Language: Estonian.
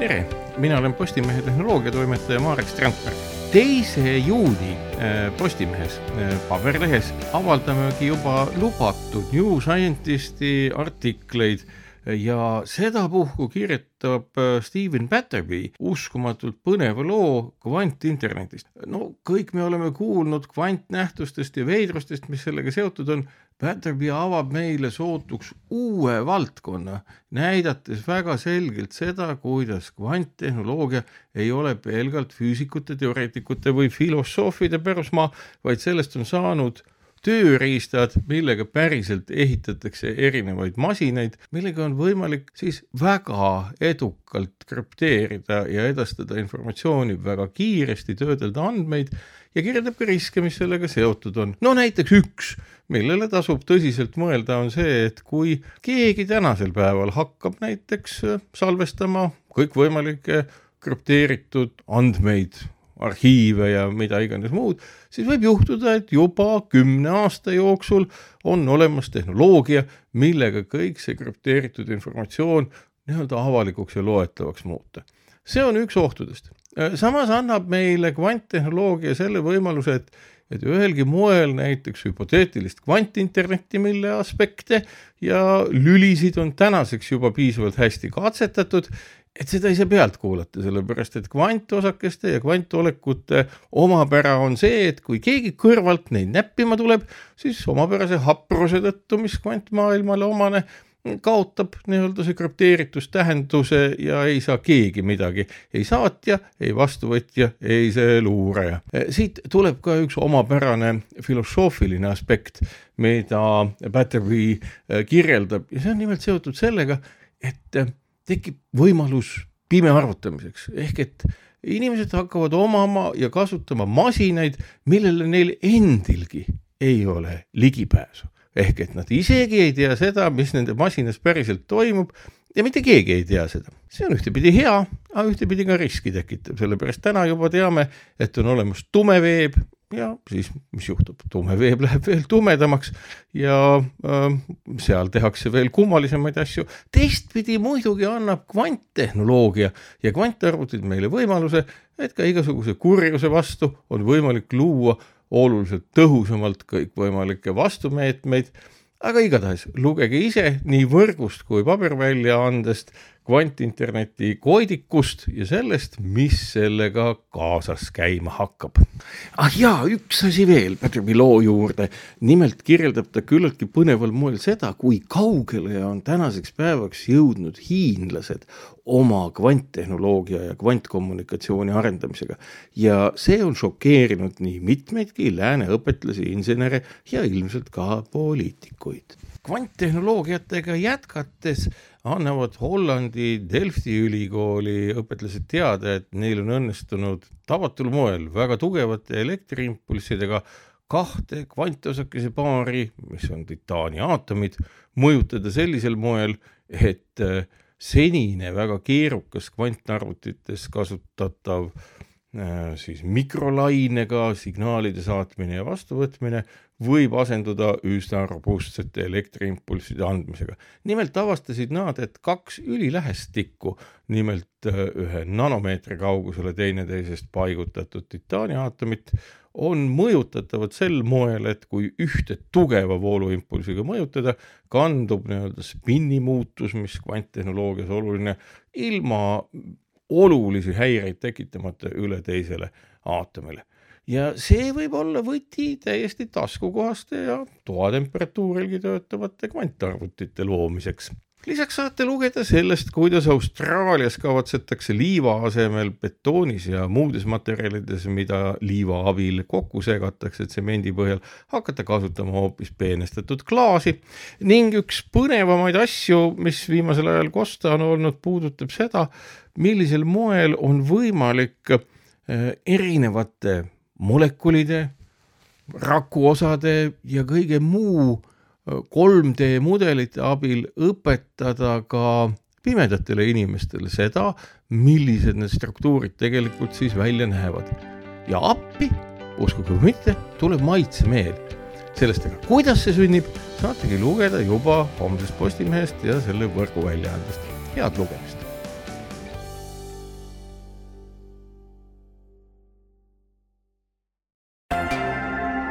tere, mina olen Postimehe tehnoloogiatoimetaja Marek Strandberg. teise juuni äh, Postimehes, äh, paberlehes avaldamegi juba lubatud New Scientisti artikleid ja sedapuhku kirjutab äh, Steven Batterby uskumatult põneva loo kvantinternetist. no kõik me oleme kuulnud kvantnähtustest ja veidrustest, mis sellega seotud on. Batterby avab meile sootuks uue valdkonna, näidates väga selgelt seda, kuidas kvanttehnoloogia ei ole pelgalt füüsikute, teoreetikute või filosoofide pärusmaa, vaid sellest on saanud tööriistad, millega päriselt ehitatakse erinevaid masinaid, millega on võimalik siis väga edukalt krüpteerida ja edastada informatsiooni väga kiiresti, töödelda andmeid ja kirjeldab ka riske, mis sellega seotud on. no näiteks üks, millele tasub tõsiselt mõelda, on see, et kui keegi tänasel päeval hakkab näiteks salvestama kõikvõimalikke krüpteeritud andmeid arhiive ja mida iganes muud, siis võib juhtuda, et juba kümne aasta jooksul on olemas tehnoloogia, millega kõik see krüpteeritud informatsioon nii-öelda avalikuks ja loetavaks muuta. see on üks ohtudest. samas annab meile kvanttehnoloogia selle võimaluse, et et ühelgi moel näiteks hüpoteetilist kvantinternetti, mille aspekte ja lülisid on tänaseks juba piisavalt hästi katsetatud et seda ei saa pealt kuulata, sellepärast et kvantosakeste ja kvantolekute omapära on see, et kui keegi kõrvalt neid näppima tuleb, siis omapärase hapruse tõttu, mis kvantmaailmale omane, kaotab nii-öelda see krüpteeritustähenduse ja ei saa keegi midagi, ei saatja, ei vastuvõtja, ei see luuraja. siit tuleb ka üks omapärane filosoofiline aspekt, mida Batterby kirjeldab ja see on nimelt seotud sellega, et tekib võimalus pime arvutamiseks ehk et inimesed hakkavad omama ja kasutama masinaid, millele neil endilgi ei ole ligipääsu. ehk et nad isegi ei tea seda, mis nende masinas päriselt toimub ja mitte keegi ei tea seda. see on ühtepidi hea, aga ühtepidi ka riski tekitav, sellepärast täna juba teame, et on olemas tume veeb ja siis, mis juhtub, tume veeb läheb veel tumedamaks ja äh, seal tehakse veel kummalisemaid asju. teistpidi muidugi annab kvanttehnoloogia ja kvantarvutid meile võimaluse, et ka igasuguse kurjuse vastu on võimalik luua oluliselt tõhusamalt kõikvõimalikke vastumeetmeid aga igatahes lugege ise nii võrgust kui paberväljaandest kvantinterneti koidikust ja sellest, mis sellega kaasas käima hakkab. ah jaa, üks asi veel Patrick loo juurde. nimelt kirjeldab ta küllaltki põneval moel seda, kui kaugele on tänaseks päevaks jõudnud hiinlased oma kvanttehnoloogia ja kvantkommunikatsiooni arendamisega. ja see on šokeerinud nii mitmeidki lääne õpetlasi, insenere ja ilmselt ka poliitikuid. kvanttehnoloogiatega jätkates annavad Hollandi Delfti ülikooli õpetlased teada, et neil on õnnestunud tavatul moel väga tugevate elektriimpulssidega kahte kvantosakese paari, mis on titaani aatomid, mõjutada sellisel moel, et äh, senine väga keerukas kvantarvutites kasutatav äh, siis mikrolainega signaalide saatmine ja vastuvõtmine võib asenduda üsna robustsete elektriimpulsside andmisega. nimelt avastasid nad, et kaks ülilähestikku, nimelt äh, ühe nanomeetri kaugusele teineteisest paigutatud titaaniaatomit, on mõjutatavad sel moel, et kui ühte tugeva vooluimpulsiga mõjutada, kandub nii-öelda spinni muutus, mis kvanttehnoloogias oluline, ilma olulisi häireid tekitamata üle teisele aatomile ja see võib olla võti täiesti taskukohaste ja toatemperatuurilgi töötavate kvantarvutite loomiseks. Lisaks saate lugeda sellest, kuidas Austraalias kavatsetakse liiva asemel betoonis ja muudes materjalides, mida liiva abil kokku segatakse tsemendi põhjal, hakata kasutama hoopis peenestatud klaasi. Ning üks põnevamaid asju, mis viimasel ajal kosta on olnud, puudutab seda, millisel moel on võimalik eh, erinevate molekulide, rakuosade ja kõige muu 3D mudelite abil õpetada ka pimedatele inimestele seda, millised need struktuurid tegelikult siis välja näevad. ja appi, uskuge või mitte, tuleb maitsemeel. sellest aga, kuidas see sünnib, saategi lugeda juba homsest Postimehest ja selle võrguväljaandest. head lugemist!